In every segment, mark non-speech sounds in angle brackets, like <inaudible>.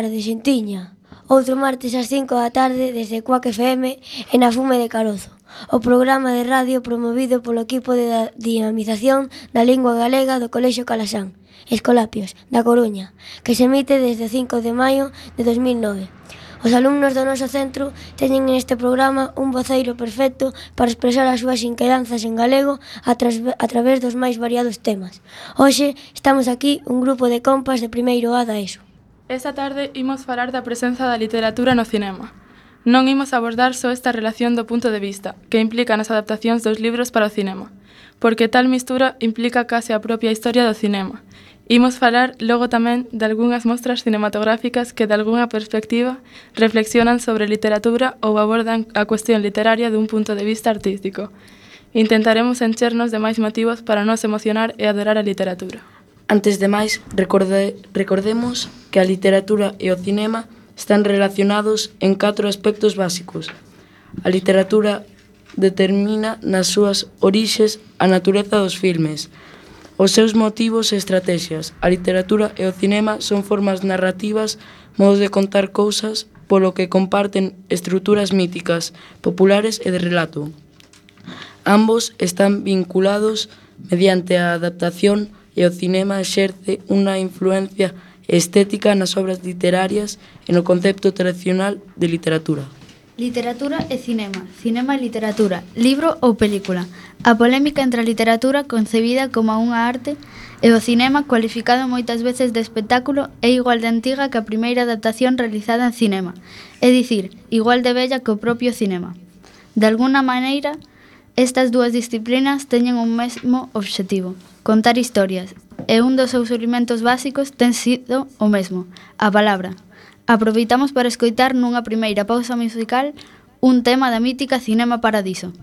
tarde, xentiña. Outro martes ás 5 da tarde desde Cuac FM e na Fume de Carozo. O programa de radio promovido polo equipo de dinamización da lingua galega do Colexio Calasán, Escolapios, da Coruña, que se emite desde 5 de maio de 2009. Os alumnos do noso centro teñen neste programa un voceiro perfecto para expresar as súas inquedanzas en galego a, tra a través dos máis variados temas. Hoxe estamos aquí un grupo de compas de primeiro A da ESO. Esta tarde imos falar da presenza da literatura no cinema. Non imos abordar só esta relación do punto de vista, que implica nas adaptacións dos libros para o cinema, porque tal mistura implica case a propia historia do cinema. Imos falar logo tamén de algunhas mostras cinematográficas que de algunha perspectiva reflexionan sobre literatura ou abordan a cuestión literaria dun punto de vista artístico. Intentaremos enchernos de máis motivos para nos emocionar e adorar a literatura. Antes de máis, recorde, recordemos que a literatura e o cinema están relacionados en catro aspectos básicos. A literatura determina nas súas orixes a natureza dos filmes, os seus motivos e estrategias. A literatura e o cinema son formas narrativas, modos de contar cousas, polo que comparten estruturas míticas, populares e de relato. Ambos están vinculados mediante a adaptación e o cinema exerce unha influencia estética nas obras literarias e no concepto tradicional de literatura. Literatura e cinema, cinema e literatura, libro ou película. A polémica entre a literatura concebida como unha arte e o cinema cualificado moitas veces de espectáculo é igual de antiga que a primeira adaptación realizada en cinema, é dicir, igual de bella que o propio cinema. De alguna maneira, estas dúas disciplinas teñen un mesmo obxectivo, Contar historias e un dos seus elementos básicos ten sido o mesmo, a palabra. Aproveitamos para escoitar nunha primeira pausa musical un tema da mítica Cinema Paradiso.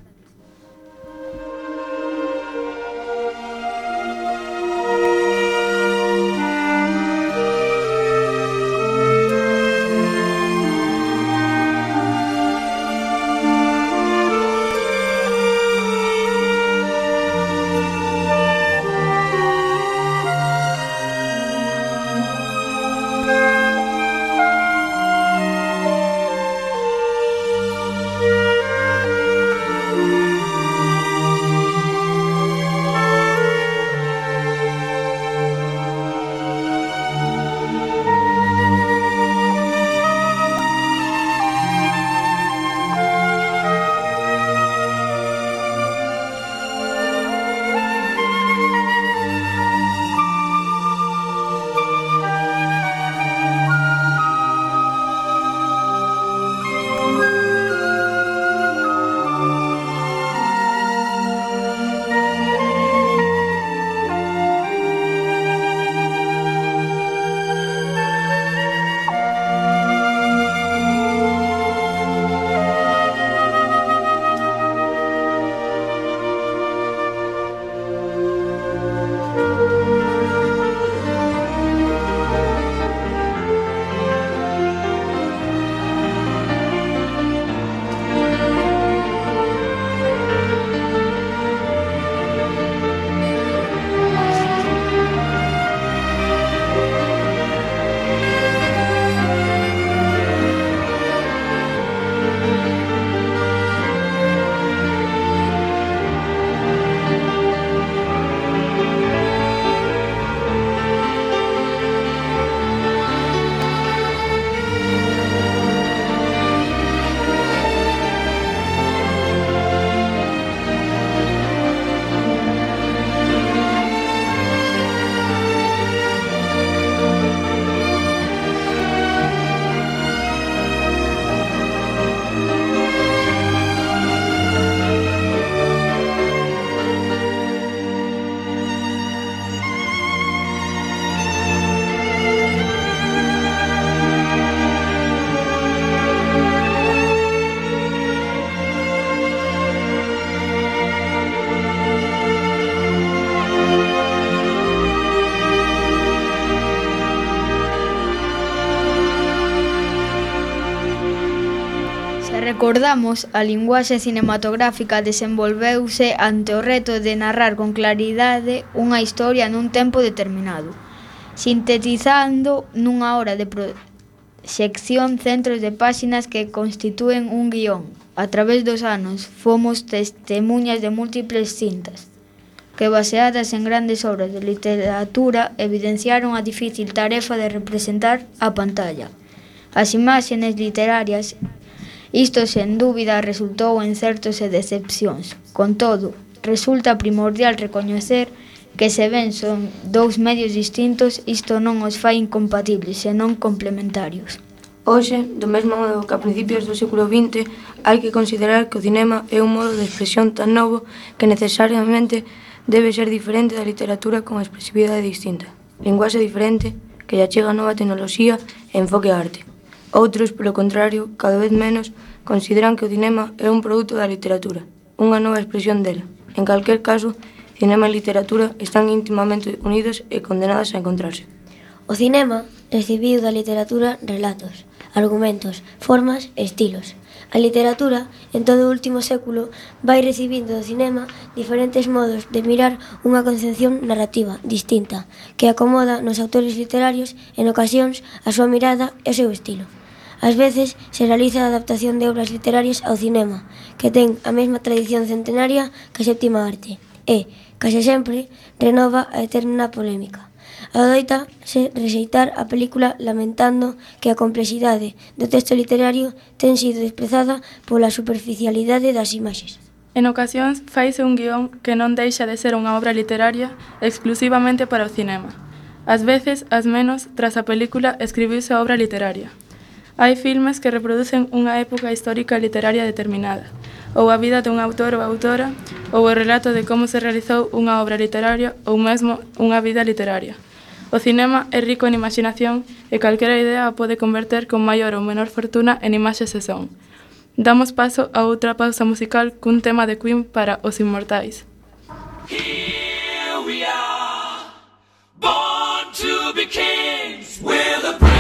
recordamos, a linguaxe cinematográfica desenvolveuse ante o reto de narrar con claridade unha historia nun tempo determinado, sintetizando nunha hora de proxección centros de páxinas que constitúen un guión. A través dos anos fomos testemunhas de múltiples cintas, que baseadas en grandes obras de literatura evidenciaron a difícil tarefa de representar a pantalla. As imágenes literarias Isto sen dúbida resultou en certos e decepcións. Con todo, resulta primordial recoñecer que se ben son dous medios distintos, isto non os fai incompatibles, senón complementarios. Hoxe, do mesmo modo que a principios do século XX, hai que considerar que o cinema é un modo de expresión tan novo que necesariamente debe ser diferente da literatura con expresividade distinta, linguaxe diferente, que lle chega nova tecnoloxía e enfoque a arte. Outros, polo contrario, cada vez menos, consideran que o cinema é un produto da literatura, unha nova expresión dela. En calquer caso, cinema e literatura están íntimamente unidos e condenadas a encontrarse. O cinema recibiu da literatura relatos, argumentos, formas e estilos. A literatura, en todo o último século, vai recibindo do cinema diferentes modos de mirar unha concepción narrativa distinta, que acomoda nos autores literarios en ocasións a súa mirada e o seu estilo. Ás veces se realiza a adaptación de obras literarias ao cinema, que ten a mesma tradición centenaria que a séptima arte, e, case sempre, renova a eterna polémica. Adoita se rexeitar a película lamentando que a complexidade do texto literario ten sido desprezada pola superficialidade das imaxes. En ocasións faise un guión que non deixa de ser unha obra literaria exclusivamente para o cinema. Ás veces, as menos, tras a película escribiuse a obra literaria. Hai filmes que reproducen unha época histórica literaria determinada, ou a vida dun autor ou autora, ou o relato de como se realizou unha obra literaria ou mesmo unha vida literaria. O cinema é rico en imaginación e calquera idea a pode converter con maior ou menor fortuna en imaxes e son. Damos paso a outra pausa musical cun tema de Queen para Os Inmortais. Here we are, born to be kings, we're the.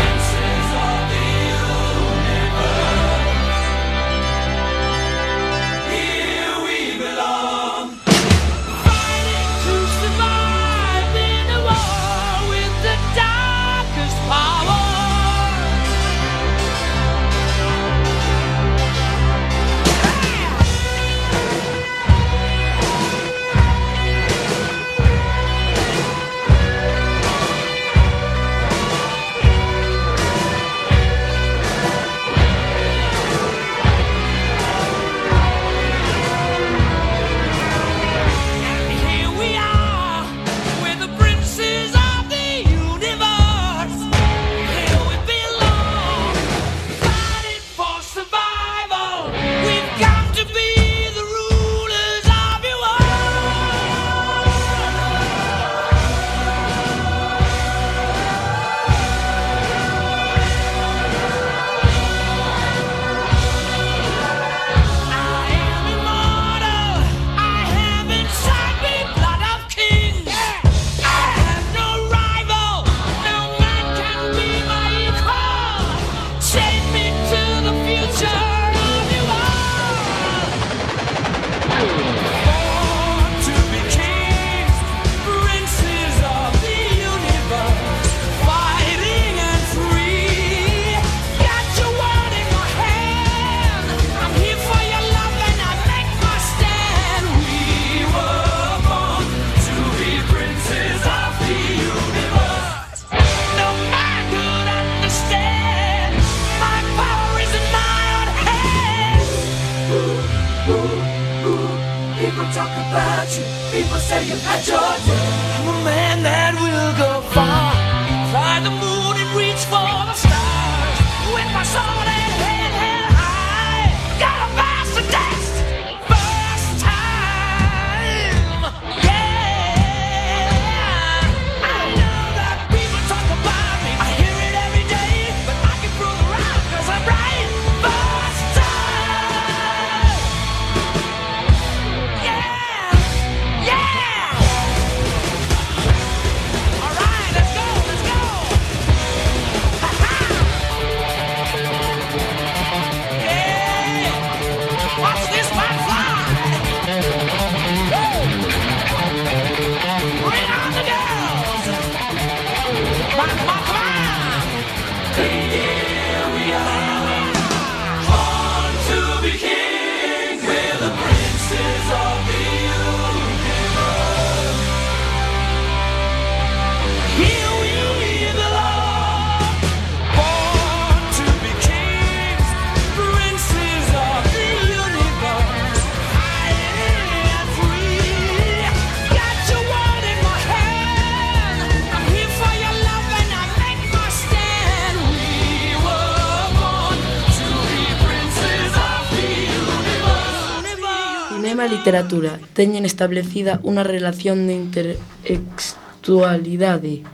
literatura teñen establecida unha relación de intertextualidade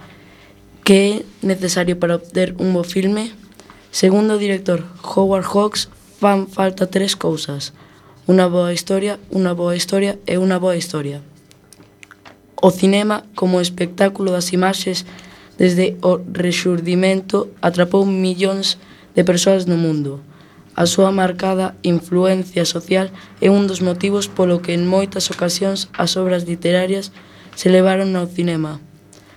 que é necesario para obter un bo filme? Segundo o director Howard Hawks, fan falta tres cousas. Unha boa historia, unha boa historia e unha boa historia. O cinema, como espectáculo das imaxes, desde o rexurdimento atrapou millóns de persoas no mundo A súa marcada influencia social é un dos motivos polo que en moitas ocasións as obras literarias se levaron ao cinema.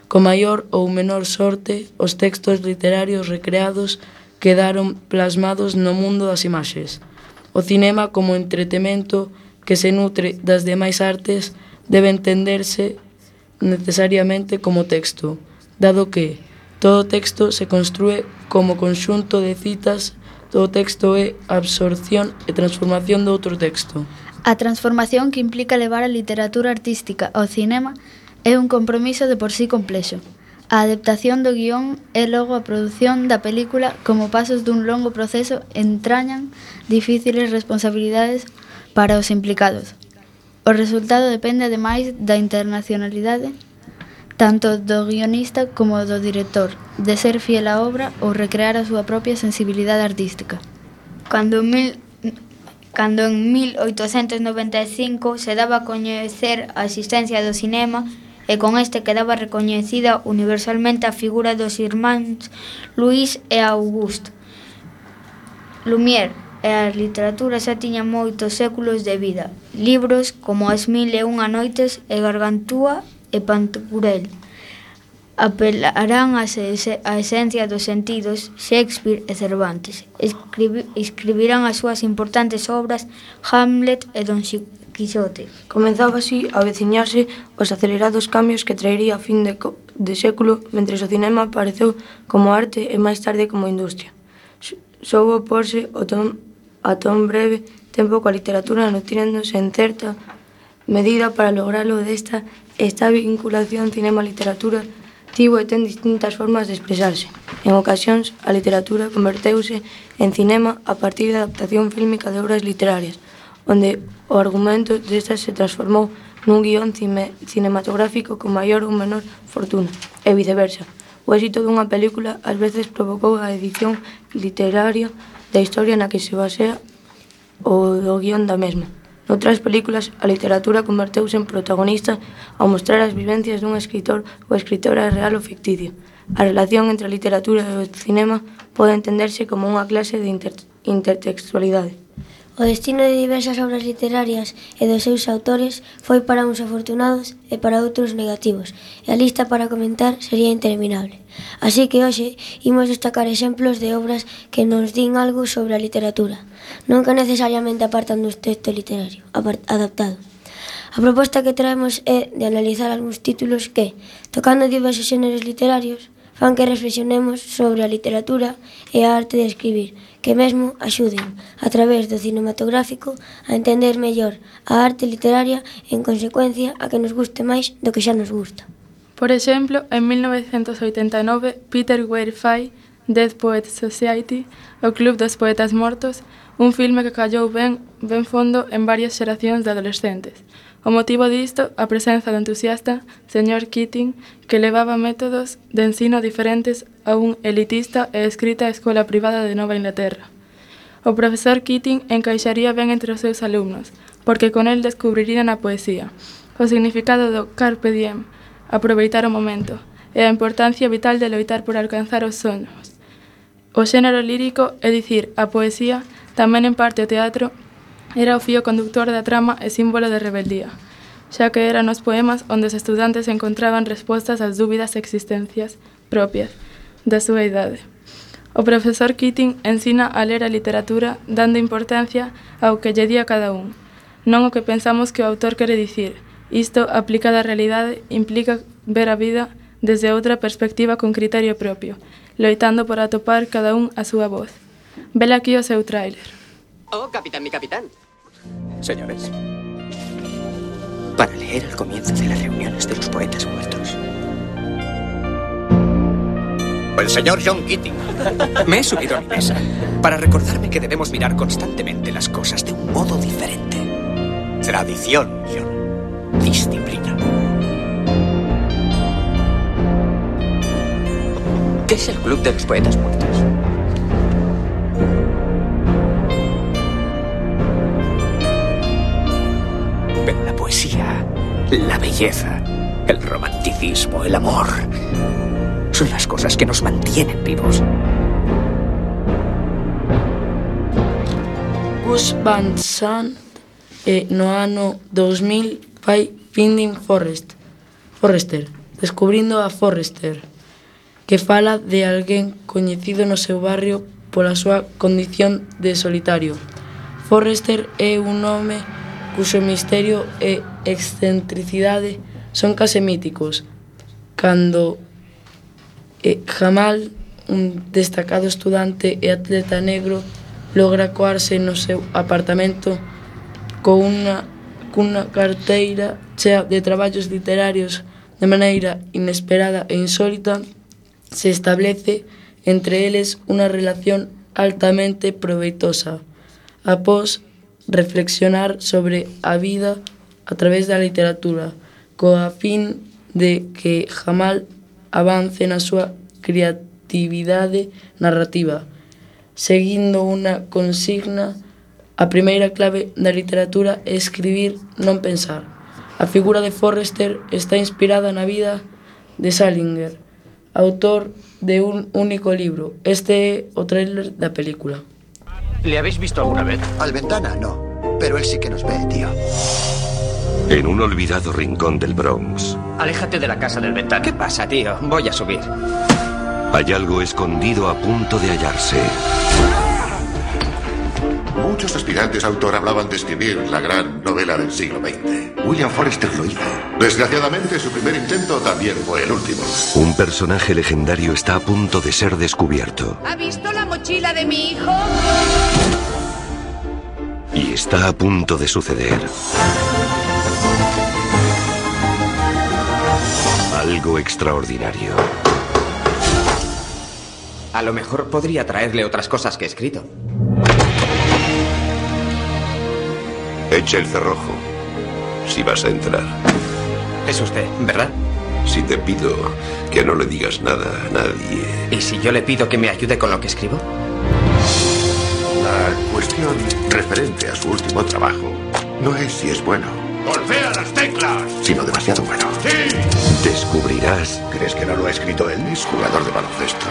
Co maior ou menor sorte, os textos literarios recreados quedaron plasmados no mundo das imaxes. O cinema como entretemento que se nutre das demais artes debe entenderse necesariamente como texto, dado que todo texto se construe como conxunto de citas do texto é a absorción e transformación de outro texto. A transformación que implica levar a literatura artística ao cinema é un compromiso de por sí complexo. A adaptación do guión e logo a produción da película como pasos dun longo proceso entrañan difíciles responsabilidades para os implicados. O resultado depende ademais da internacionalidade tanto do guionista como do director, de ser fiel á obra ou recrear a súa propia sensibilidade artística. Cando, mil, cando en 1895 se daba a coñecer a existencia do cinema e con este quedaba recoñecida universalmente a figura dos irmáns Luís e Augusto. Lumière, e a literatura xa tiña moitos séculos de vida. Libros como As mil e unha noites e Gargantúa e Pantagruel apelarán á esencia dos sentidos Shakespeare e Cervantes. Escribi, escribirán as súas importantes obras Hamlet e Don Quixote. Comenzaba así a veciñarse os acelerados cambios que traería a fin de, de século, mentre o cinema apareceu como arte e máis tarde como industria. Soubo porse o tom, a ton breve tempo coa literatura nutriéndose en certa Medida para logralo desta esta vinculación cinema-literatura tivo e ten distintas formas de expresarse. En ocasións, a literatura converteuse en cinema a partir da adaptación fílmica de obras literarias, onde o argumento destas se transformou nun guión cime, cinematográfico con maior ou menor fortuna, e viceversa. O éxito dunha película ás veces provocou a edición literaria da historia na que se basea o do guión da mesma. Noutras películas, a literatura converteuse en protagonista ao mostrar as vivencias dun escritor ou escritora real ou ficticio. A relación entre a literatura e o cinema pode entenderse como unha clase de inter intertextualidade. O destino de diversas obras literarias e dos seus autores foi para uns afortunados e para outros negativos, e a lista para comentar sería interminable. Así que hoxe imos destacar exemplos de obras que nos din algo sobre a literatura, non que necesariamente apartan do texto literario adaptado. A proposta que traemos é de analizar algúns títulos que, tocando diversos xéneros literarios, fan que reflexionemos sobre a literatura e a arte de escribir, que mesmo axuden, a través do cinematográfico, a entender mellor a arte literaria e, en consecuencia, a que nos guste máis do que xa nos gusta. Por exemplo, en 1989, Peter Weir fai Dead Poets Society, o Club dos Poetas Mortos, un filme que callou ben, ben fondo en varias xeracións de adolescentes, O motivo disto, a presenza do entusiasta señor Keating, que levaba métodos de ensino diferentes a un elitista e escrita escola privada de Nova Inglaterra. O profesor Keating encaixaría ben entre os seus alumnos, porque con el descubrirían a poesía, o significado do carpe diem, aproveitar o momento, e a importancia vital de loitar por alcanzar os sonhos. O xénero lírico, é dicir, a poesía, tamén en parte o teatro, Era o fío conductor da trama e símbolo de rebeldía, xa que eran os poemas onde os estudantes encontraban respostas ás dúbidas existencias propias da súa idade. O profesor Keating ensina a ler a literatura dando importancia ao que lle día cada un, non o que pensamos que o autor quere dicir. Isto, aplicada á realidade, implica ver a vida desde outra perspectiva con criterio propio, loitando por atopar cada un a súa voz. Vela aquí o seu tráiler. Oh, capitán, mi capitán. Señores. Para leer el comienzo de las reuniones de los poetas muertos. El señor John Keating. Me he subido a mi mesa para recordarme que debemos mirar constantemente las cosas de un modo diferente. tradición, John. Disciplina. ¿Qué es el Club de los Poetas Muertos? Poesía, la belleza, el romanticismo, el amor, son las cosas que nos mantienen vivos. Gus Van Sant e no ano 2000 fai Finding Forrest, Forrester, descubrindo a Forrester, que fala de alguén coñecido no seu barrio pola súa condición de solitario. Forrester é un home cuxo misterio e excentricidade son case míticos, cando e Jamal, un destacado estudante e atleta negro, logra coarse no seu apartamento con unha, cunha carteira chea de traballos literarios de maneira inesperada e insólita, se establece entre eles unha relación altamente proveitosa. Após reflexionar sobre a vida a través da literatura, coa fin de que Jamal avance na súa creatividade narrativa, seguindo unha consigna A primeira clave da literatura é escribir, non pensar. A figura de Forrester está inspirada na vida de Salinger, autor de un único libro. Este é o trailer da película. ¿Le habéis visto alguna vez? Al ventana no, pero él sí que nos ve, tío. En un olvidado rincón del Bronx, Aléjate de la casa del ventana. ¿Qué pasa, tío? Voy a subir. hay algo escondido a punto de hallarse. Muchos aspirantes a autor hablaban de escribir la gran novela del siglo XX. William Forrester lo hizo. Desgraciadamente, su primer intento también fue el último. Un personaje legendario está a punto de ser descubierto ¿Ha visto la mochila de mi hijo? Y está a punto de suceder. Algo extraordinario. A lo mejor podría traerle otras cosas que he escrito. Echa el cerrojo. Si vas a entrar. Es usted, ¿verdad? Si te pido que no le digas nada a nadie. ¿Y si yo le pido que me ayude con lo que escribo? La cuestión referente a su último trabajo no es si es bueno, ¡Golpea las teclas! sino demasiado bueno. Descubrirás ¿Crees que no lo ha escrito él? Es jugador de baloncesto.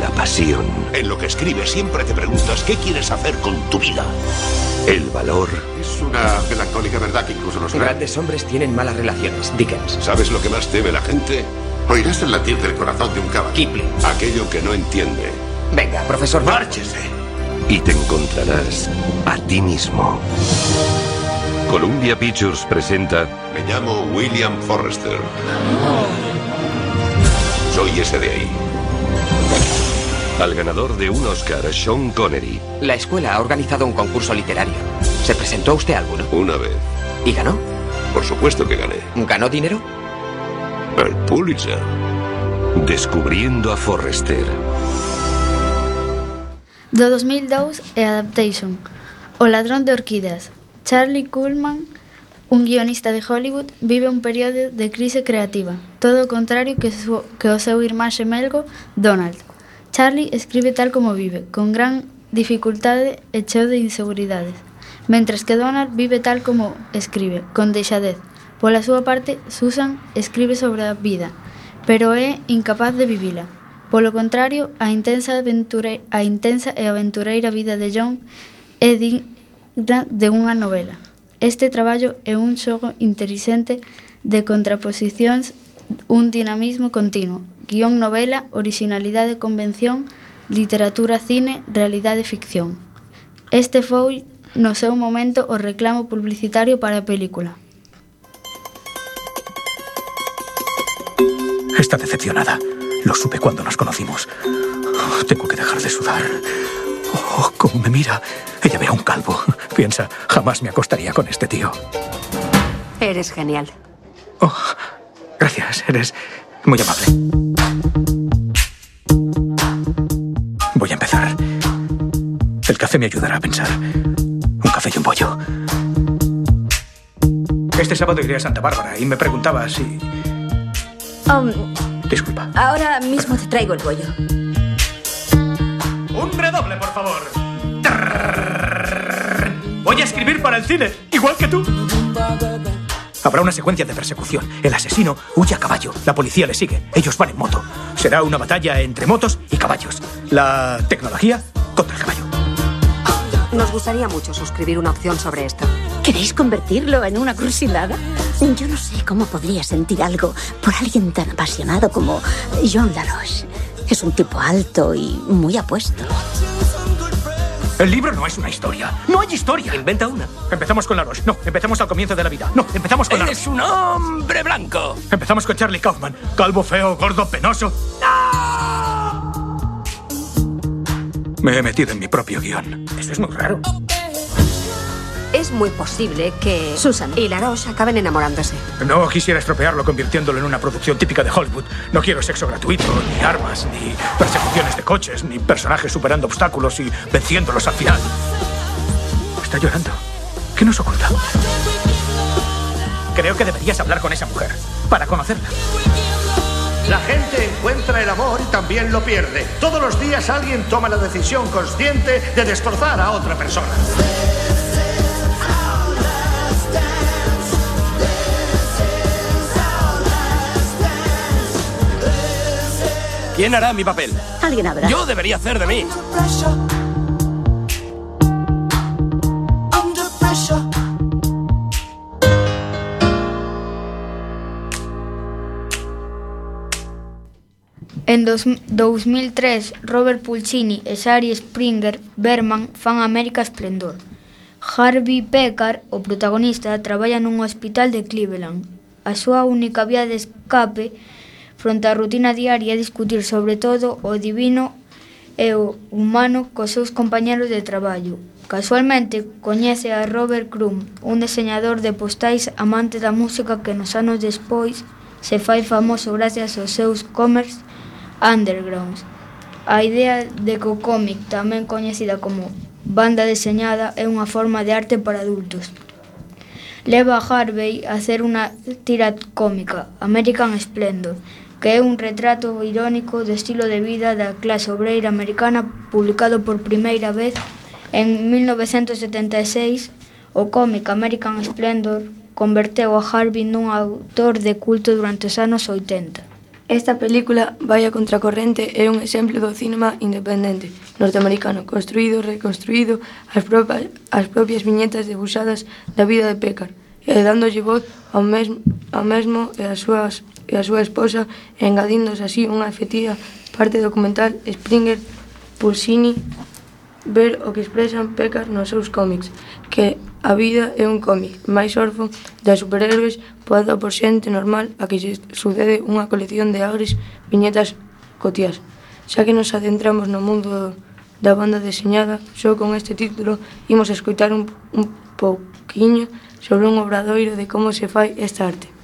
la pasión, En lo que escribes siempre te preguntas qué quieres hacer con tu vida. el valor Es una melancólica verdad que incluso los grandes... Grandes hombres tienen malas relaciones. Dickens. ¿Sabes lo que más teme la gente? Oirás el latir del corazón de un caballo. Kipling. Aquello que no entiende. Venga, profesor. ¡Márchese! y te encontrarás a ti mismo. Columbia Pictures presenta Me llamo William Forrester. Soy ese de ahí. al ganador de un Oscar, Sean Connery. La escuela ha organizado un concurso literario. ¿Se presentó usted a alguno? Una vez. ¿Y ganó? Por supuesto que gané. ¿Ganó dinero? El Pulitzer. Descubriendo a Forrester. Do 2002 e Adaptation, O ladrón de orquídeas. Charlie Kuhlman, un guionista de Hollywood, vive un período de crise creativa, todo o contrario que, su, que o seu irmán xemelgo, Donald. Charlie escribe tal como vive, con gran dificultade e cheo de inseguridades, mentres que Donald vive tal como escribe, con deixadez. Pola súa parte, Susan escribe sobre a vida, pero é incapaz de vivila. Polo contrario, a intensa aventure a intensa e aventureira vida de John é digna de unha novela. Este traballo é un xogo interesante de contraposicións, un dinamismo continuo, guión novela, originalidade convención, literatura cine, realidade ficción. Este foi no seu momento o reclamo publicitario para a película. Está decepcionada. Lo supe cuando nos conocimos. Oh, tengo que dejar de sudar. Oh, cómo me mira. Ella ve a un calvo. Piensa, jamás me acostaría con este tío. Eres genial. Oh, gracias, eres muy amable. Voy a empezar. El café me ayudará a pensar. Un café y un pollo. Este sábado iré a Santa Bárbara y me preguntaba si... Um, Disculpa. ahora mismo te traigo el bollo. Un redoble, por favor. Voy a escribir para el cine, igual que tú. Habrá una secuencia de persecución. El asesino huye a caballo. La policía le sigue. Ellos van en moto. Será una batalla entre motos y caballos. La tecnología contra el caballo. Nos gustaría mucho suscribir una opción sobre esto. ¿Queréis convertirlo en una crucilada? Yo no sé cómo podría sentir algo por alguien tan apasionado como John Laroche. Es un tipo alto y muy apuesto. El libro no es una historia. No hay historia. Inventa una. Empezamos con Laroche. No, empecemos al comienzo de la vida. No, empezamos con ¡Eres un hombre blanco! Empezamos con Charlie Kaufman. Calvo, feo, gordo, penoso. Me he metido en mi propio guion. Eso es muy raro. Es muy posible que Susan y Laroche acaben enamorándose. No quisiera estropearlo convirtiéndolo en una producción típica de Hollywood. No quiero sexo gratuito, ni armas, ni persecuciones de coches, ni personajes superando obstáculos y venciéndolos al final. Está llorando. ¿Qué nos oculta? Creo que deberías hablar con esa mujer para conocerla. La gente encuentra el amor y también lo pierde. Todos los días alguien toma la decisión consciente de destrozar a otra persona. ¿Quién hará mi papel? Alguien habrá. Yo debería hacer de mí. En dos, 2003, Robert Pulcini e Sari Springer Berman fan América Esplendor. Harvey Pekar, o protagonista, traballa nun hospital de Cleveland. A súa única vía de escape é fronte á rutina diaria discutir sobre todo o divino e o humano cos seus compañeros de traballo. Casualmente coñece a Robert Crumb, un diseñador de postais amante da música que nos anos despois se fai famoso gracias aos seus cómers undergrounds. A idea de que o cómic, tamén coñecida como banda deseñada, é unha forma de arte para adultos. Leva a Harvey a hacer unha tira cómica, American Splendor, que é un retrato irónico do estilo de vida da clase obreira americana publicado por primeira vez en 1976. O cómic American Splendor converteu a Harvey nun autor de culto durante os anos 80. Esta película vai a contracorrente é un exemplo do cinema independente norteamericano, construído, reconstruído, as propias, as propias viñetas debuxadas da vida de Pécar, e dándolle voz ao mesmo, ao mesmo e as súas e a súa esposa e engadíndose así unha efectiva parte documental Springer Pulsini ver o que expresan Pecas nos seus cómics, que a vida é un cómic máis orfo de superhéroes poada por xente normal a que se sucede unha colección de agres viñetas cotías. Xa que nos adentramos no mundo da banda deseñada, só con este título imos escoitar un, un pouquiño sobre un obradoiro de como se fai esta arte.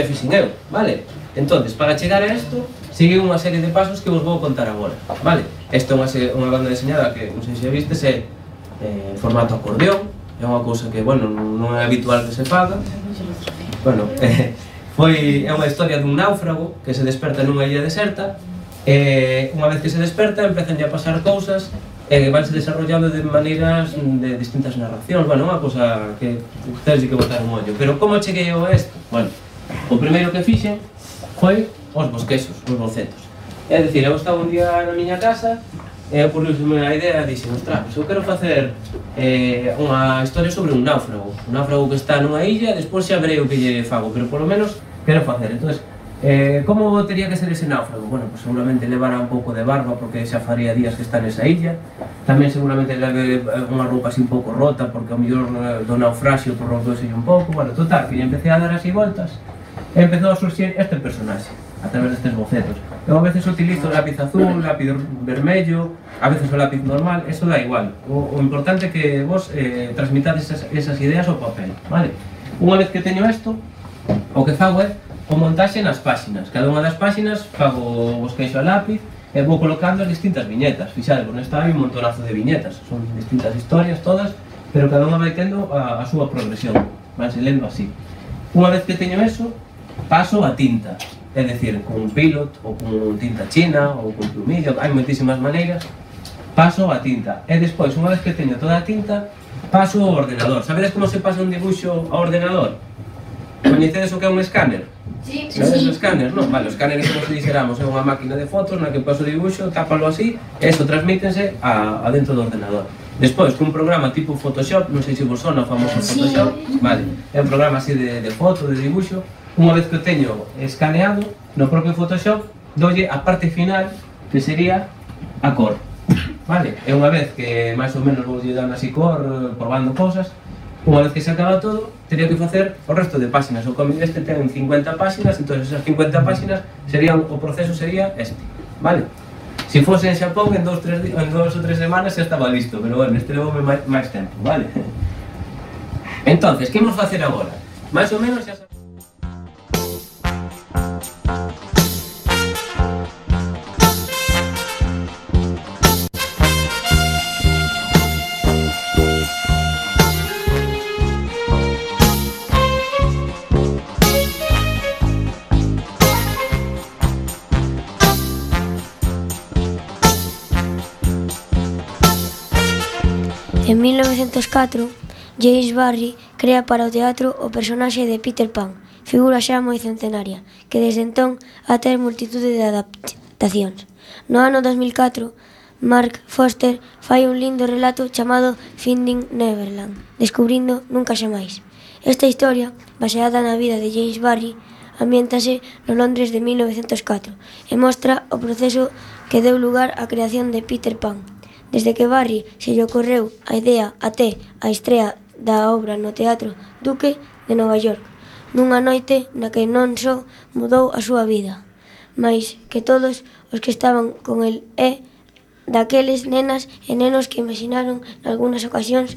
que fixen eu, vale? Entonces, para chegar a isto, sigue unha serie de pasos que vos vou contar agora, vale? Esta é unha, unha banda deseñada que, non sei se vistes, é eh, formato acordeón, é unha cousa que, bueno, non é habitual que se faga. Bueno, eh, <laughs> foi, é unha historia dun náufrago que se desperta nunha illa deserta, e eh, unha vez que se desperta empezan a pasar cousas e eh, vanse desarrollando de maneiras de distintas narracións, bueno, unha cousa que tedes de que botar un ollo. Pero como cheguei eu a isto? Bueno, O primeiro que fixen foi os bosquexos, os bocetos. É dicir, eu estaba un día na miña casa e ocurriu-me a idea e dixen, ostras, pois eu quero facer eh, unha historia sobre un náufrago. Un náufrago que está nunha illa e despois xa verei o que lle fago, pero polo menos quero facer. Entón, eh, como teria que ser ese náufrago? Bueno, pues seguramente levará un pouco de barba porque xa faría días que está nesa illa. Tamén seguramente leve eh, unha roupa así un pouco rota porque o mellor do naufraxio prolongouse un pouco. Bueno, total, que lle empecé a dar así voltas empezou a surxir este personaxe a través destes bocetos. Eu a veces utilizo lápiz azul, lápiz vermello, a veces o lápiz normal, eso da igual. O, o importante é que vos eh, transmitades esas, esas ideas ao papel, vale? Unha vez que teño isto, o que fago é o montaxe nas páxinas. Cada unha das páxinas fago os queixo a lápiz e vou colocando as distintas viñetas. Fixadevos, nesta hai un montonazo de viñetas. Son distintas historias todas, pero cada unha vai tendo a, a súa progresión. Vanse lendo así. Unha vez que teño eso, paso a tinta. É decir, con pilot, ou con tinta china, ou con plumillo, hai moitísimas maneiras, paso a tinta. E despois, unha vez que teño toda a tinta, paso ao ordenador. Sabedes como se pasa un dibuixo ao ordenador? Coñecedes o que é un escáner? Sí, Sabedes sí. o escáner? Non, vale, o escáner é como se dixeramos, é unha máquina de fotos na que paso o dibuixo, tápalo así, e eso transmítense a, a dentro do ordenador. Despois, cun programa tipo Photoshop, non sei se vos sona o famoso Photoshop, sí. vale, é un programa así de, de foto, de dibuixo, Unha vez que o teño escaneado, no propio Photoshop, dolle a parte final, que sería a cor. Vale, e unha vez que máis ou menos vou lle dando así cor, probando cousas, unha vez que se acaba todo, teria que facer o resto de páxinas. O cómic este ten 50 páxinas, entón esas 50 páxinas serían o proceso sería este. Vale? Se si fose en Xapón, en dos, tres, en dos ou tres semanas xa estaba listo, pero bueno, este levou máis tempo, vale? Entonces, que imos facer agora? Máis ou menos xa sabemos... En 1904, James Barry crea para o teatro o personaxe de Peter Pan, figura xa moi centenaria, que desde entón ter multitude de adaptacións. No ano 2004, Mark Foster fai un lindo relato chamado Finding Neverland, descubrindo nunca xa máis. Esta historia, baseada na vida de James Barry, ambiéntase no Londres de 1904 e mostra o proceso que deu lugar á creación de Peter Pan, Desde que Barry se lle ocorreu a idea até a estrea da obra no Teatro Duque de Nova York, nunha noite na que non só mudou a súa vida, mais que todos os que estaban con el e daqueles nenas e nenos que imaginaron nalgúnas ocasións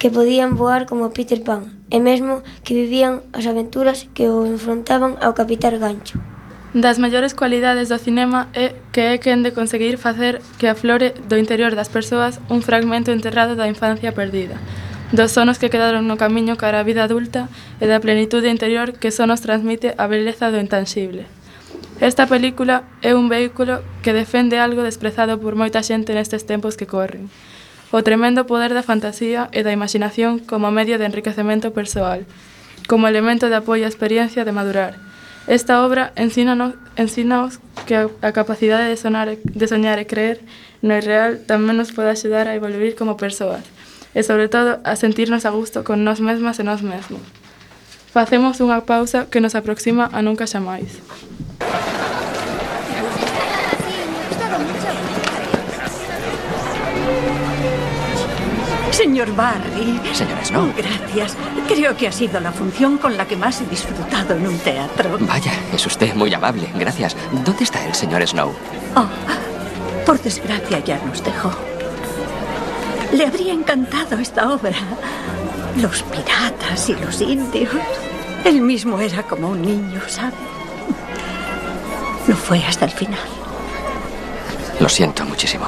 que podían voar como Peter Pan e mesmo que vivían as aventuras que o enfrontaban ao Capitar Gancho. Das maiores cualidades do cinema é que é quen de conseguir facer que aflore do interior das persoas un fragmento enterrado da infancia perdida, dos sonos que quedaron no camiño cara á vida adulta e da plenitude interior que só nos transmite a beleza do intangible. Esta película é un vehículo que defende algo desprezado por moita xente nestes tempos que corren, o tremendo poder da fantasía e da imaginación como medio de enriquecemento persoal, como elemento de apoio á experiencia de madurar, Esta obra ensínanos, ensínaos que a, a capacidade de, sonar, de soñar e creer no irreal tamén nos pode axudar a evoluir como persoas e, sobre todo, a sentirnos a gusto con nós mesmas e nós mesmos. Facemos unha pausa que nos aproxima a nunca xa máis. Señor Barry. Señora Snow. Gracias. Creo que ha sido la función con la que más he disfrutado en un teatro. Vaya, es usted muy amable. Gracias. ¿Dónde está el señor Snow? Oh, por desgracia ya nos dejó. Le habría encantado esta obra. Los piratas y los indios. Él mismo era como un niño, ¿sabe? Lo fue hasta el final. Lo siento muchísimo.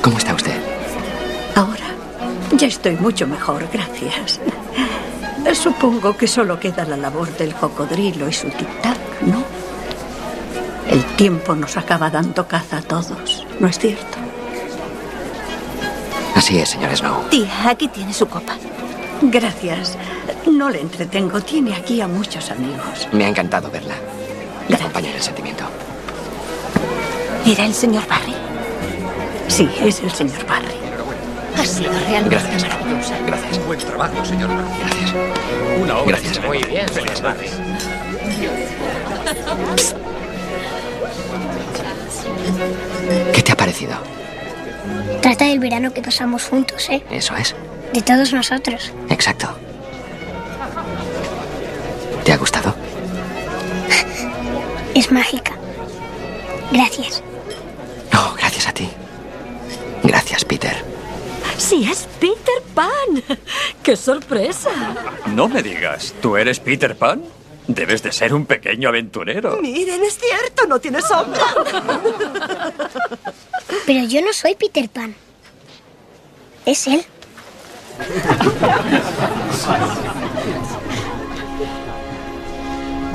¿Cómo está usted? Ya estoy mucho mejor, gracias. Supongo que solo queda la labor del cocodrilo y su tic-tac, ¿no? El tiempo nos acaba dando caza a todos, ¿no es cierto? Así es, señor Snow. Tía, aquí tiene su copa. Gracias. No le entretengo. Tiene aquí a muchos amigos. Me ha encantado verla. Le acompaña en el sentimiento. ¿Era el señor Barry? Sí, es el señor Barry. Ha sido realmente Gracias. maravillosa. Gracias. Buen trabajo, señor. Gracias. Una obra Gracias. muy bien, señor Barry. ¿Qué te ha parecido? Trata del verano que pasamos juntos, ¿eh? Eso es. De todos nosotros. Exacto. ¿Te ha gustado? <laughs> Es mágica. Gracias. No, gracias a ti. Gracias, Peter. Sí, es Peter Pan. <laughs> ¡Qué sorpresa! No me digas, ¿tú eres Peter Pan? Debes de ser un pequeño aventurero. Miren, es cierto, no tiene sombra. Pero yo no soy Peter Pan. Es él.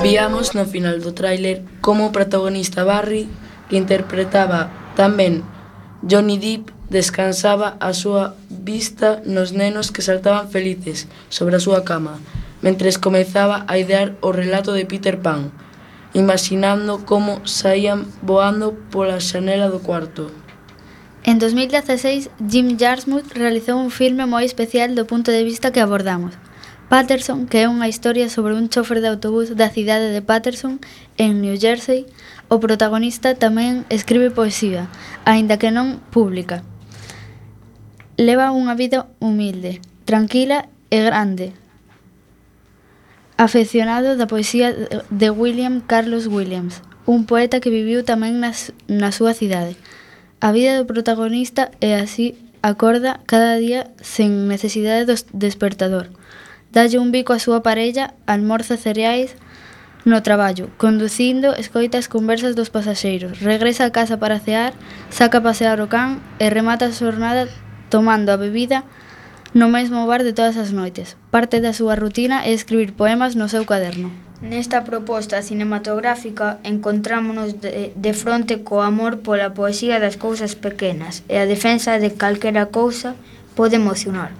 Viamos no final do tráiler como o protagonista Barry, que interpretaba tamén Johnny Depp, Descansaba a súa vista nos nenos que saltaban felices sobre a súa cama, mentres comezaba a idear o relato de Peter Pan, imaginando como saían voando pola xanela do cuarto. En 2016, Jim Jarmusch realizou un filme moi especial do punto de vista que abordamos. Patterson, que é unha historia sobre un chofer de autobús da cidade de Patterson, en New Jersey, o protagonista tamén escribe poesía, aínda que non pública. Leva unha vida humilde, tranquila e grande afeccionado da poesía de William Carlos Williams, un poeta que viviu tamén nas, na súa cidade. A vida do protagonista é así acorda cada día sen necesidade do despertador. Dalle un bico a súa parella, almorza cereais no traballo, conducindo, escoita as conversas dos pasaxeiros, regresa a casa para cear, saca a pasear o can e remata a xornada tomando a bebida no mesmo bar de todas as noites. Parte da súa rutina é escribir poemas no seu caderno. Nesta proposta cinematográfica encontrámonos de, de fronte co amor pola poesía das cousas pequenas e a defensa de calquera cousa pode emocionar.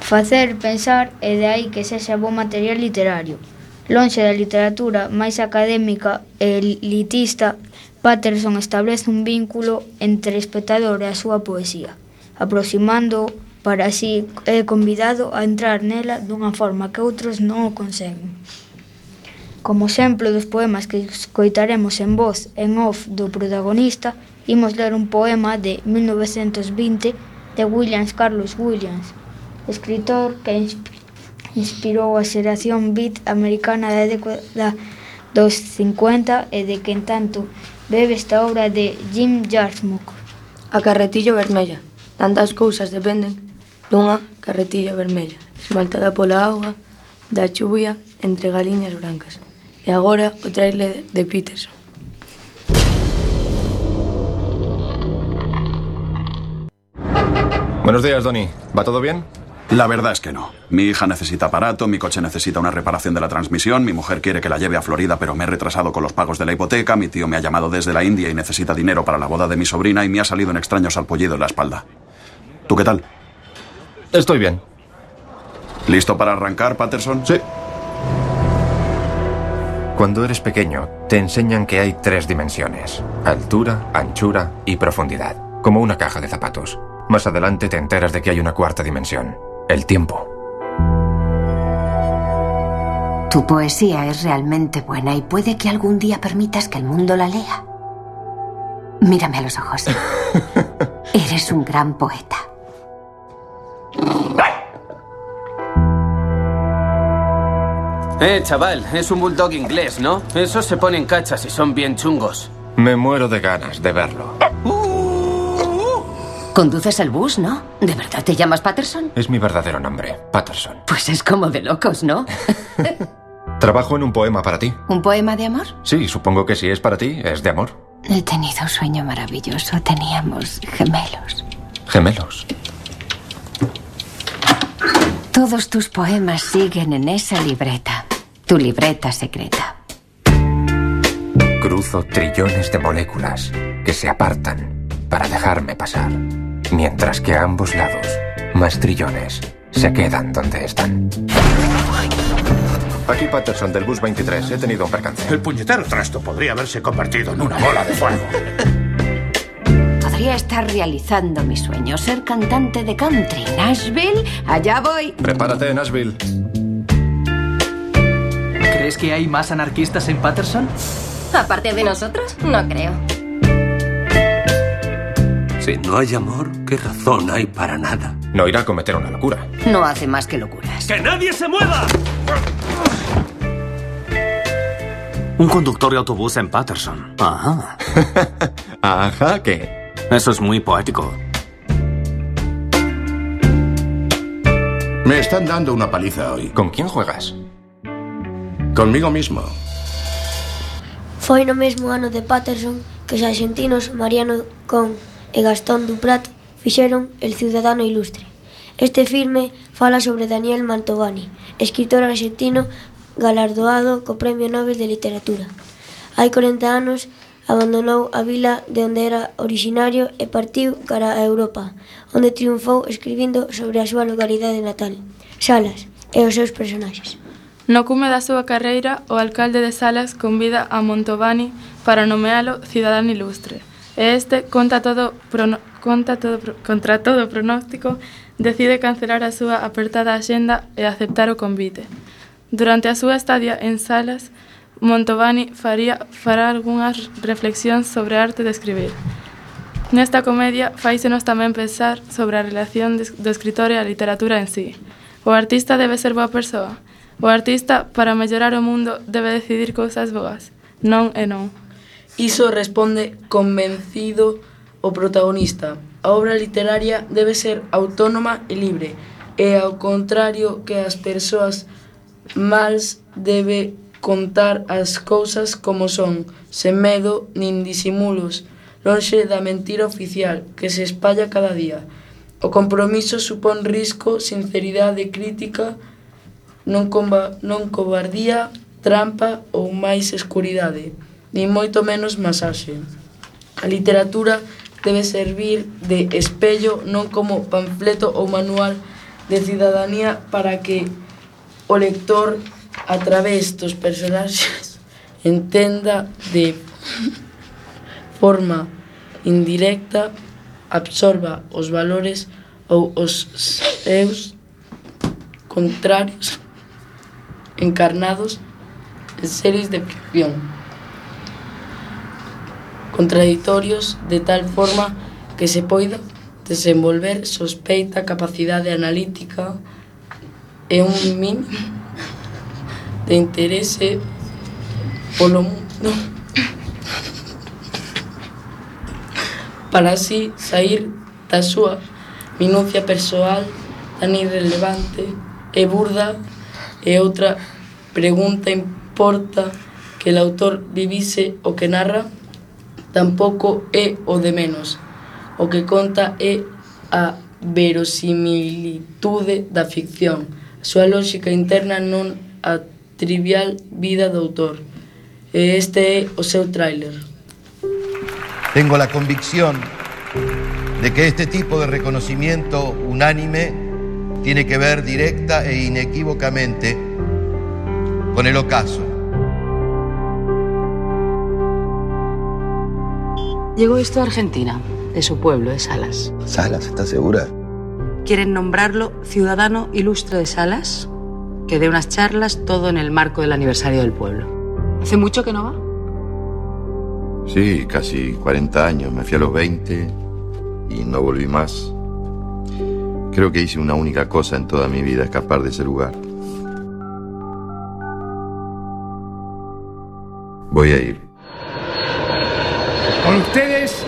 Facer, pensar e de aí que sexa bo material literario. Lonxe da literatura máis académica e elitista, Patterson establece un vínculo entre espectador e a súa poesía aproximando para así eh, é convidado a entrar nela dunha forma que outros non o conseguen. Como exemplo dos poemas que escoitaremos en voz en off do protagonista, imos ler un poema de 1920 de Williams Carlos Williams, escritor que inspirou a xeración beat americana da década dos 50 e de que en tanto bebe esta obra de Jim Jarmusch. A carretillo vermella. Tantas cousas dependen dunha carretilla vermella esmaltada pola auga da chuvia entre galiñas brancas. E agora o trailer de Peterson. Buenos días, Doni. ¿Va todo bien? La verdad es que no. Mi hija necesita aparato, mi coche necesita una reparación de la transmisión, mi mujer quiere que la lleve a Florida pero me he retrasado con los pagos de la hipoteca, mi tío me ha llamado desde la India y necesita dinero para la boda de mi sobrina y me ha salido un extraño salpullido en la espalda. ¿Tú qué tal? Estoy bien. ¿Listo para arrancar, Patterson? Sí. Cuando eres pequeño, te enseñan que hay tres dimensiones. Altura, anchura y profundidad. Como una caja de zapatos. Más adelante te enteras de que hay una cuarta dimensión. El tiempo. Tu poesía es realmente buena y puede que algún día permitas que el mundo la lea. Mírame a los ojos. <laughs> Eres un gran poeta. Eh, chaval, es un bulldog inglés, ¿no? Esos se ponen cachas y son bien chungos. Me muero de ganas de verlo. Conduces el bus, ¿no? ¿De verdad te llamas Patterson? Es mi verdadero nombre, Patterson. Pues es como de locos, ¿no? <laughs> Trabajo en un poema para ti. ¿Un poema de amor? Sí, supongo que si es para ti, es de amor. He tenido un sueño maravilloso. Teníamos gemelos. Gemelos. Todos tus poemas siguen en esa libreta. Tu libreta secreta. Cruzo trillones de moléculas que se apartan para dejarme pasar. Mientras que a ambos lados, más trillones se quedan donde están. Aquí Patterson del bus 23. He tenido un percance. El puñetero trasto podría haberse convertido en una bola de fuego. <laughs> Podría estar realizando mi sueño, ser cantante de country. Nashville, allá voy. Prepárate, Nashville. ¿Crees que hay más anarquistas en Patterson? Aparte de nosotros, no creo. Si no hay amor, ¿qué razón hay para nada? No irá a cometer una locura. No hace más que locuras. ¡Que nadie se mueva! Un conductor de autobús en Patterson. Ajá. <laughs> Ajá, ¿qué? Eso es muy poético. Me están dando una paliza hoy. ¿Con quién juegas? Conmigo mismo. Foi no mesmo ano de Patterson que os argentinos Mariano Con e Gastón Duprat fixeron El ciudadano ilustre. Este filme fala sobre Daniel Mantovani, escritor argentino galardoado co Premio Nobel de Literatura. Hai 40 anos abandonou a vila de onde era originario e partiu cara a Europa, onde triunfou escribindo sobre a súa localidade natal, Salas, e os seus personaxes. No cume da súa carreira, o alcalde de Salas convida a Montovani para nomealo cidadán ilustre e este conta todo prono, conta todo contra todo pronóstico decide cancelar a súa apertada axenda e aceptar o convite. Durante a súa estadía en Salas, Montovani faría fará algunhas reflexións sobre a arte de escribir. Nesta comedia faísenos tamén pensar sobre a relación do escritor e a literatura en sí. O artista debe ser boa persoa. O artista, para mellorar o mundo, debe decidir cousas boas. Non e non. Iso responde convencido o protagonista: a obra literaria debe ser autónoma e libre, e ao contrario que as persoas mals debe contar as cousas como son, sen medo nin disimulos, lonxe da mentira oficial que se espalla cada día. O compromiso supón risco, sinceridade crítica, non, comba, non cobardía, trampa ou máis escuridade nin moito menos masaxe. A literatura debe servir de espello non como panfleto ou manual de cidadanía para que o lector a través dos personaxes <laughs> entenda de <laughs> forma indirecta absorba os valores ou os seus contrarios encarnados en series de ficción contraditorios de tal forma que se poida desenvolver sospeita, capacidade analítica e un mínimo de interese polo mundo. Para así sair da súa minucia persoal tan irrelevante e burda e outra pregunta importa que el autor vivise o que narra tampouco é o de menos o que conta é a verosimilitude da ficción. A súa lógica interna non a trivial vida do autor. E este é o seu tráiler. Tengo la convicción de que este tipo de reconocimiento unánime tiene que ver directa e inequívocamente con el ocaso. Llegó esto a Argentina, de su pueblo, de Salas. Salas, ¿estás segura? Quieren nombrarlo ciudadano ilustre de Salas, que dé unas charlas todo en el marco del aniversario del pueblo. ¿Hace mucho que no va? Sí, casi 40 años. Me fui a los 20 y no volví más. Creo que hice una única cosa en toda mi vida, escapar de ese lugar. Voy a ir. Con ustedes,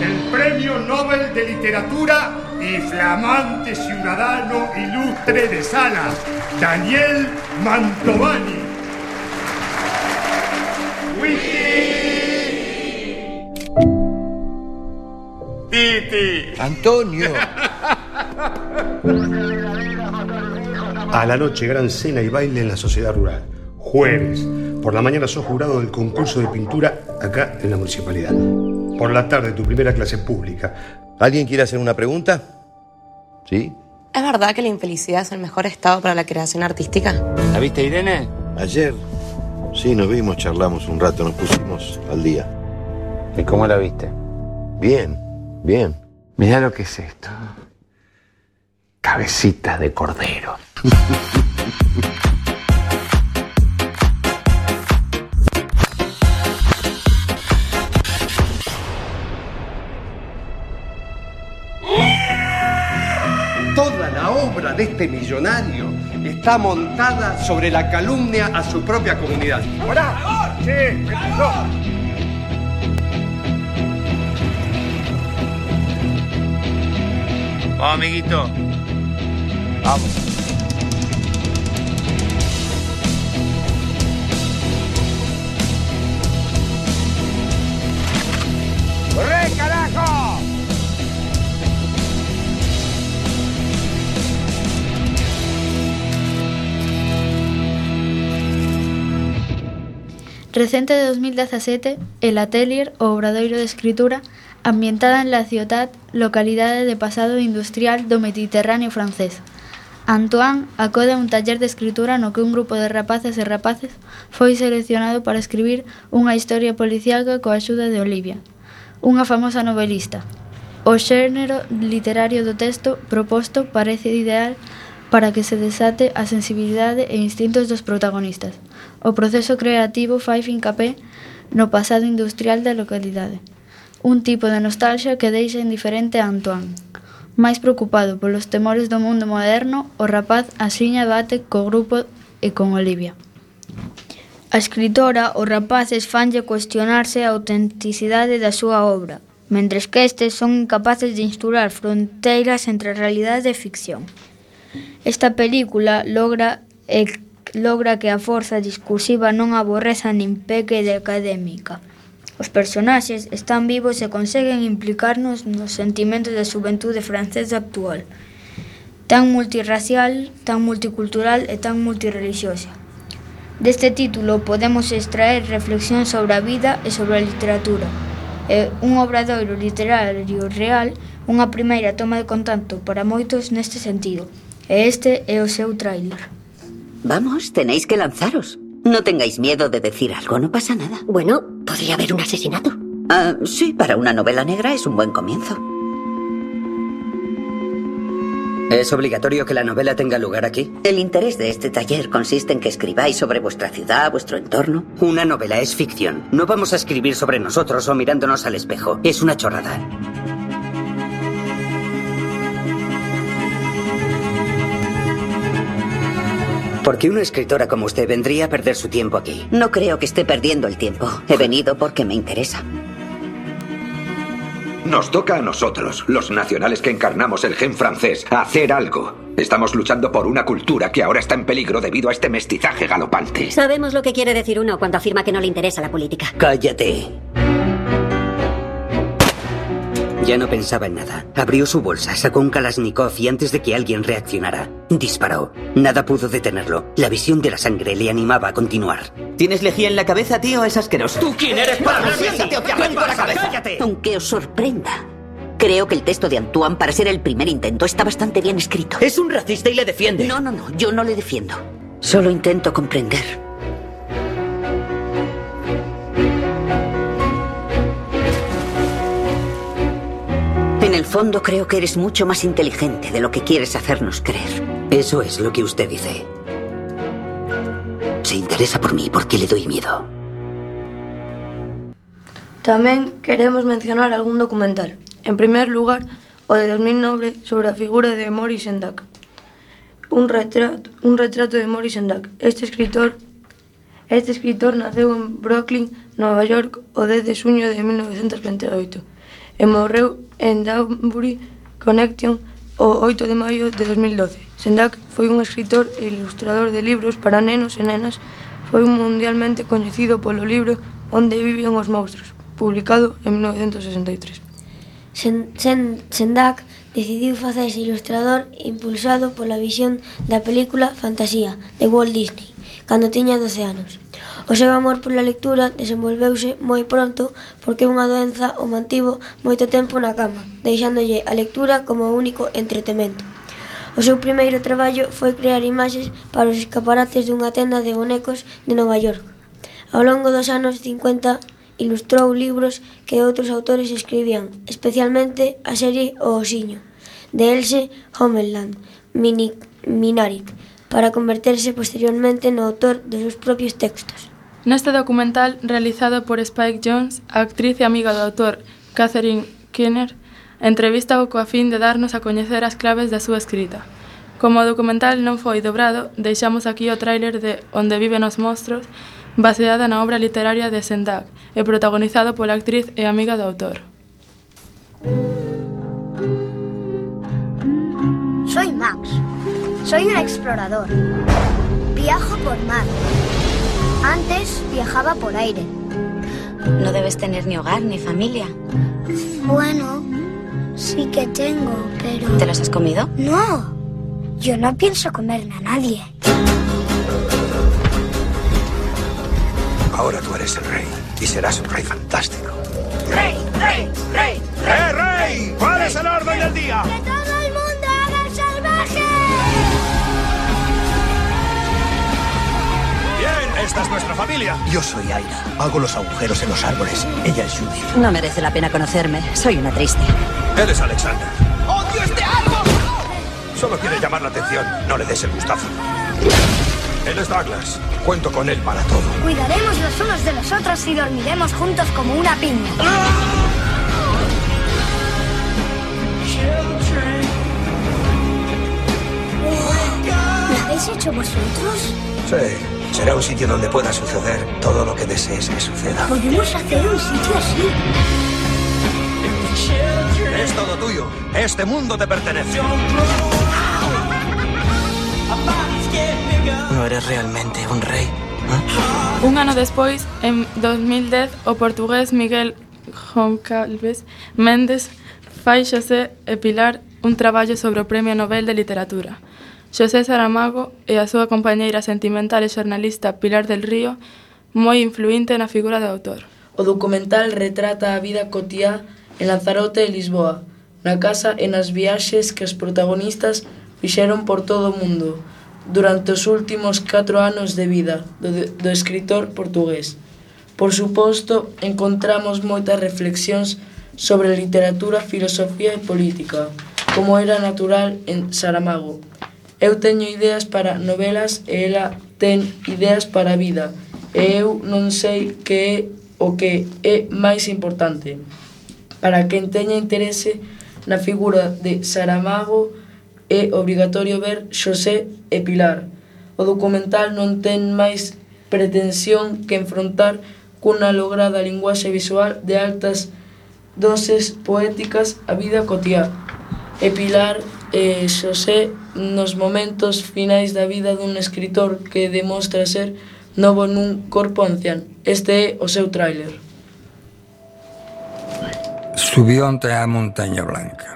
el Premio Nobel de Literatura y flamante ciudadano ilustre de Salas, Daniel Mantovani. Titi. Antonio. A la noche, gran cena y baile en la sociedad rural. Jueves. Por la mañana sos jurado del concurso de pintura acá en la municipalidad. Por la tarde, tu primera clase pública. ¿Alguien quiere hacer una pregunta? ¿Sí? ¿Es verdad que la infelicidad es el mejor estado para la creación artística? ¿La viste, Irene? Ayer. Sí, nos vimos, charlamos un rato, nos pusimos al día. ¿Y cómo la viste? Bien, bien. Mira lo que es esto. Cabecita de cordero. <laughs> obra de este millonario está montada sobre la calumnia a su propia comunidad. ¡Hola! ¡Sí! Vamos, amiguito. Vamos. ¡Corre, carajo! Recente de 2017, El Atelier, o Obradoiro de Escritura, ambientada en la ciudad, localidade de pasado industrial do Mediterráneo francés. Antoine acode a un taller de escritura no que un grupo de rapaces e rapaces foi seleccionado para escribir unha historia policiaca coa axuda de Olivia, unha famosa novelista. O xénero literario do texto proposto parece ideal para que se desate a sensibilidade e instintos dos protagonistas, O proceso creativo fai fincapé no pasado industrial da localidade, un tipo de nostalgia que deixa indiferente a Antoine. Máis preocupado polos temores do mundo moderno, o rapaz asiña bate co grupo e con Olivia. A escritora, os rapaces fanlle cuestionarse a autenticidade da súa obra, mentres que estes son incapaces de instaurar fronteiras entre realidade e ficción. Esta película logra e logra que a forza discursiva non aborreza nin peque de académica. Os personaxes están vivos e conseguen implicarnos nos sentimentos da xuventude francesa actual, tan multirracial, tan multicultural e tan multirreligiosa. Deste título podemos extraer reflexión sobre a vida e sobre a literatura. É un obradoiro literario real, unha primeira toma de contacto para moitos neste sentido. E este é o seu tráiler. Vamos, tenéis que lanzaros. No tengáis miedo de decir algo, no pasa nada. Bueno, podría haber un asesinato. Ah, sí, para una novela negra es un buen comienzo. ¿Es obligatorio que la novela tenga lugar aquí? El interés de este taller consiste en que escribáis sobre vuestra ciudad, vuestro entorno. Una novela es ficción. No vamos a escribir sobre nosotros o mirándonos al espejo. Es una chorrada. ¿Por qué una escritora como usted vendría a perder su tiempo aquí? No creo que esté perdiendo el tiempo. He venido porque me interesa. Nos toca a nosotros, los nacionales que encarnamos el gen francés, hacer algo. Estamos luchando por una cultura que ahora está en peligro debido a este mestizaje galopante. Sabemos lo que quiere decir uno cuando afirma que no le interesa la política. Cállate. Ya no pensaba en nada. Abrió su bolsa, sacó un Kalashnikov y antes de que alguien reaccionara, disparó. Nada pudo detenerlo. La visión de la sangre le animaba a continuar. ¿Tienes lejía en la cabeza, tío? Es asqueroso. ¿Tú quién eres para Siéntate o te arranco la cabeza. Aunque os sorprenda, creo que el texto de Antoine, para ser el primer intento, está bastante bien escrito. Es un racista y le defiende. No, no, no, yo no le defiendo. Solo intento comprender. En el fondo creo que eres mucho más inteligente de lo que quieres hacernos creer. Eso es lo que usted dice. Se interesa por mí porque le doy miedo. Tamén queremos mencionar algún documental. En primer lugar, o de 2009 sobre a figura de Maurice Sendak. Un retrato, un retrato de Maurice Sendak. Este escritor Este escritor naceu en Brooklyn, Nova York, o 10 de suño de 1928 e morreu en Danbury Connection o 8 de maio de 2012. Sendak foi un escritor e ilustrador de libros para nenos e nenas. Foi mundialmente coñecido polo libro Onde viven os monstruos, publicado en 1963. Sen, sen, Sendak decidiu facerse ilustrador impulsado pola visión da película Fantasía de Walt Disney, cando tiña 12 anos. O seu amor pola lectura desenvolveuse moi pronto porque unha doenza o mantivo moito tempo na cama, deixándolle a lectura como único entretemento. O seu primeiro traballo foi crear imaxes para os escaparates dunha tenda de bonecos de Nova York. Ao longo dos anos 50 ilustrou libros que outros autores escribían, especialmente a serie O Osiño, de Else Homeland, Minaric, para converterse posteriormente no autor dos seus propios textos. Neste documental, realizado por Spike Jones, a actriz e amiga do autor Catherine Kenner entrevista -o coa fin de darnos a coñecer as claves da súa escrita. Como o documental non foi dobrado, deixamos aquí o tráiler de Onde viven os monstros, baseada na obra literaria de Sendak e protagonizado pola actriz e amiga do autor. Soy Max. Soy un explorador. Viajo por mar. Antes viajaba por aire. No debes tener ni hogar ni familia. Bueno, sí que tengo, pero... ¿Te los has comido? No. Yo no pienso comerme a nadie. Ahora tú eres el rey y serás un rey fantástico. ¡Rey, rey, rey! ¡Eh, rey! ¿Cuál es el orden del día? ¡Que todo el mundo haga el salvaje! Bien, esta es nuestra familia. Yo soy Aina. Hago los agujeros en los árboles. Ella es Judith. No merece la pena conocerme. Soy una triste. Él es Alexander. ¡Odio este árbol! Solo quiere llamar la atención. No le des el gustazo. Él es Douglas. Cuento con él para todo. Cuidaremos los unos de los otros y dormiremos juntos como una piña. ¿Lo habéis hecho vosotros? Sí. Será un sitio donde pueda suceder todo lo que desees que suceda. Podemos hacer un sitio así. Es todo tuyo. Este mundo te pertenece. No eres realmente un rey. ¿eh? Un ano despois, en 2010, o portugués Miguel Goncalves Méndez fai xosé e Pilar un traballo sobre o Premio Nobel de Literatura. Xosé Saramago e a súa compañeira sentimental e xornalista Pilar del Río, moi influinte na figura do autor. O documental retrata a vida cotiá en Lanzarote e Lisboa, na casa e nas viaxes que os protagonistas fixeron por todo o mundo durante os últimos 4 anos de vida do, do escritor portugués. Por suposto, encontramos moitas reflexións sobre literatura, filosofía e política, como era natural en Saramago. Eu teño ideas para novelas e ela ten ideas para a vida, e eu non sei que é o que é máis importante. Para quen teña interese na figura de Saramago, é obrigatorio ver Xosé e Pilar. O documental non ten máis pretensión que enfrontar cunha lograda linguaxe visual de altas doses poéticas a vida cotiá. E Pilar e Xosé nos momentos finais da vida dun escritor que demostra ser novo nun corpo ancián. Este é o seu tráiler. Subí ontem á montaña blanca.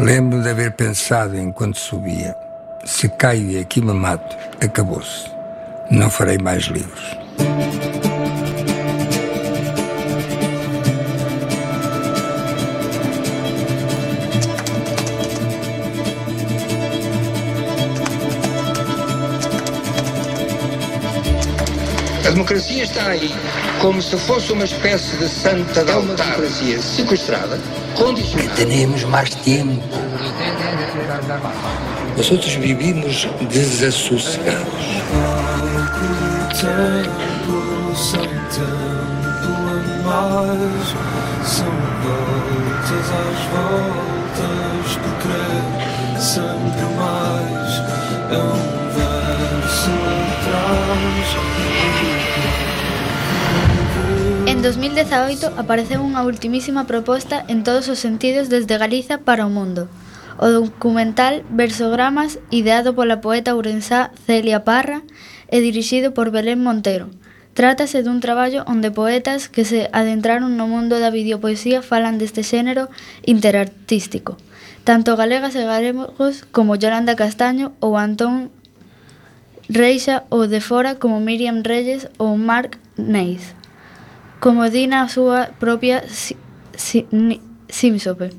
Lembro de haber pensado enquanto subia. Se caio e aqui me mato, acabou-se. Não farei mais livros. Democracia está aí como se fosse uma espécie de santa de altar. democracia sequestrada, condicionada. Tenemos mais tempo. Nós outros vivimos desassossegados. Sempre mais é um verso atrás. En 2018 apareceu unha ultimísima proposta en todos os sentidos desde Galiza para o mundo. O documental Versogramas, ideado pola poeta ourensá Celia Parra e dirixido por Belén Montero. Trátase dun traballo onde poetas que se adentraron no mundo da videopoesía falan deste xénero interartístico. Tanto galegas e galegos como Yolanda Castaño ou Antón Reixa ou de fora como Miriam Reyes ou Marc Neis como di na súa propia sínsope.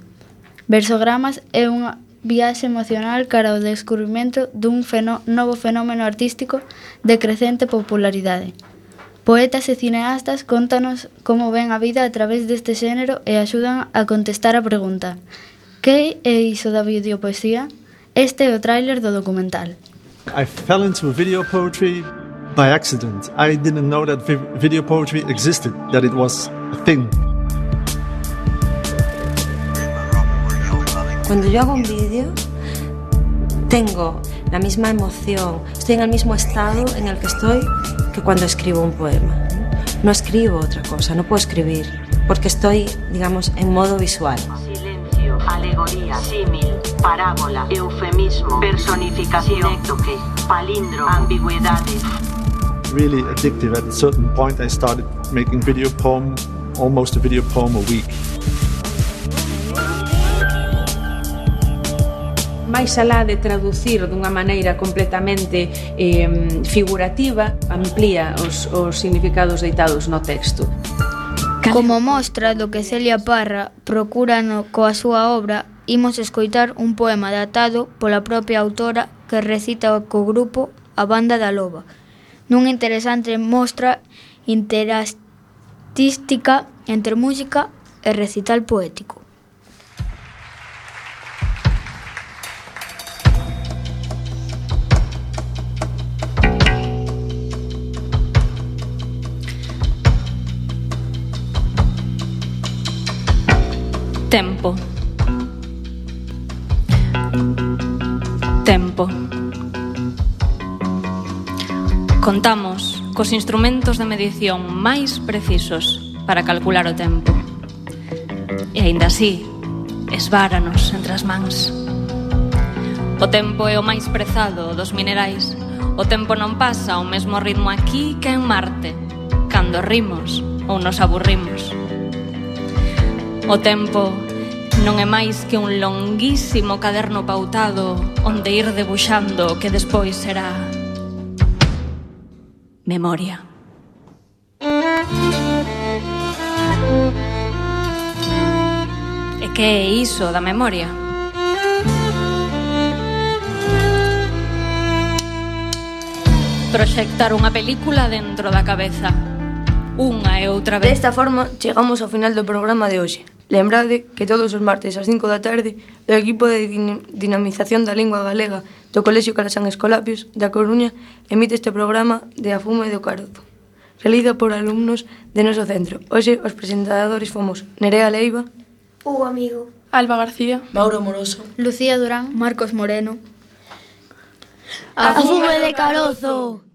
Versogramas é unha viaxe emocional cara ao descubrimento dun fenó novo fenómeno artístico de crecente popularidade. Poetas e cineastas contanos como ven a vida a través deste xénero e axudan a contestar a pregunta Que é iso da videopoesía? Este é o tráiler do documental. I fell into video poetry by accident. I didn't know that vi- video poetry existed, that it was a thing. Cuando yo hago un vídeo, tengo la misma emoción, estoy en el mismo estado en el que estoy que cuando escribo un poema. No escribo otra cosa, no puedo escribir, porque estoy, digamos, en modo visual. Silencio, alegoría, símil, parábola, eufemismo, personificación, néctoque, palindro, ambigüedades. really addictive. At a certain point, I started making video poem, almost a video poem a week. máis alá de traducir dunha maneira completamente eh, figurativa, amplía os, os significados deitados no texto. Como mostra do que Celia Parra procura no, coa súa obra, imos escoitar un poema datado pola propia autora que recita co grupo A Banda da Loba, nunha interesante mostra interartística entre música e recital poético. Tempo. Tempo. Contamos cos instrumentos de medición máis precisos para calcular o tempo. E aínda así, esváranos entre as mans. O tempo é o máis prezado dos minerais. O tempo non pasa ao mesmo ritmo aquí que en Marte, cando rimos ou nos aburrimos. O tempo non é máis que un longuísimo caderno pautado onde ir debuxando o que despois será Memoria. E que é iso da memoria? Proxectar unha película dentro da cabeza. Unha e outra vez. Desta forma, chegamos ao final do programa de hoxe. Lembrade que todos os martes ás 5 da tarde o equipo de dinamización da lingua galega do Colexio Calasán Escolapios da Coruña emite este programa de A Fuma e do Carozo realizado por alumnos de noso centro. Hoxe os presentadores fomos Nerea Leiva, Hugo Amigo, Alba García, Mauro Moroso, Lucía Durán, Marcos Moreno. A, a Fuma de Carozo.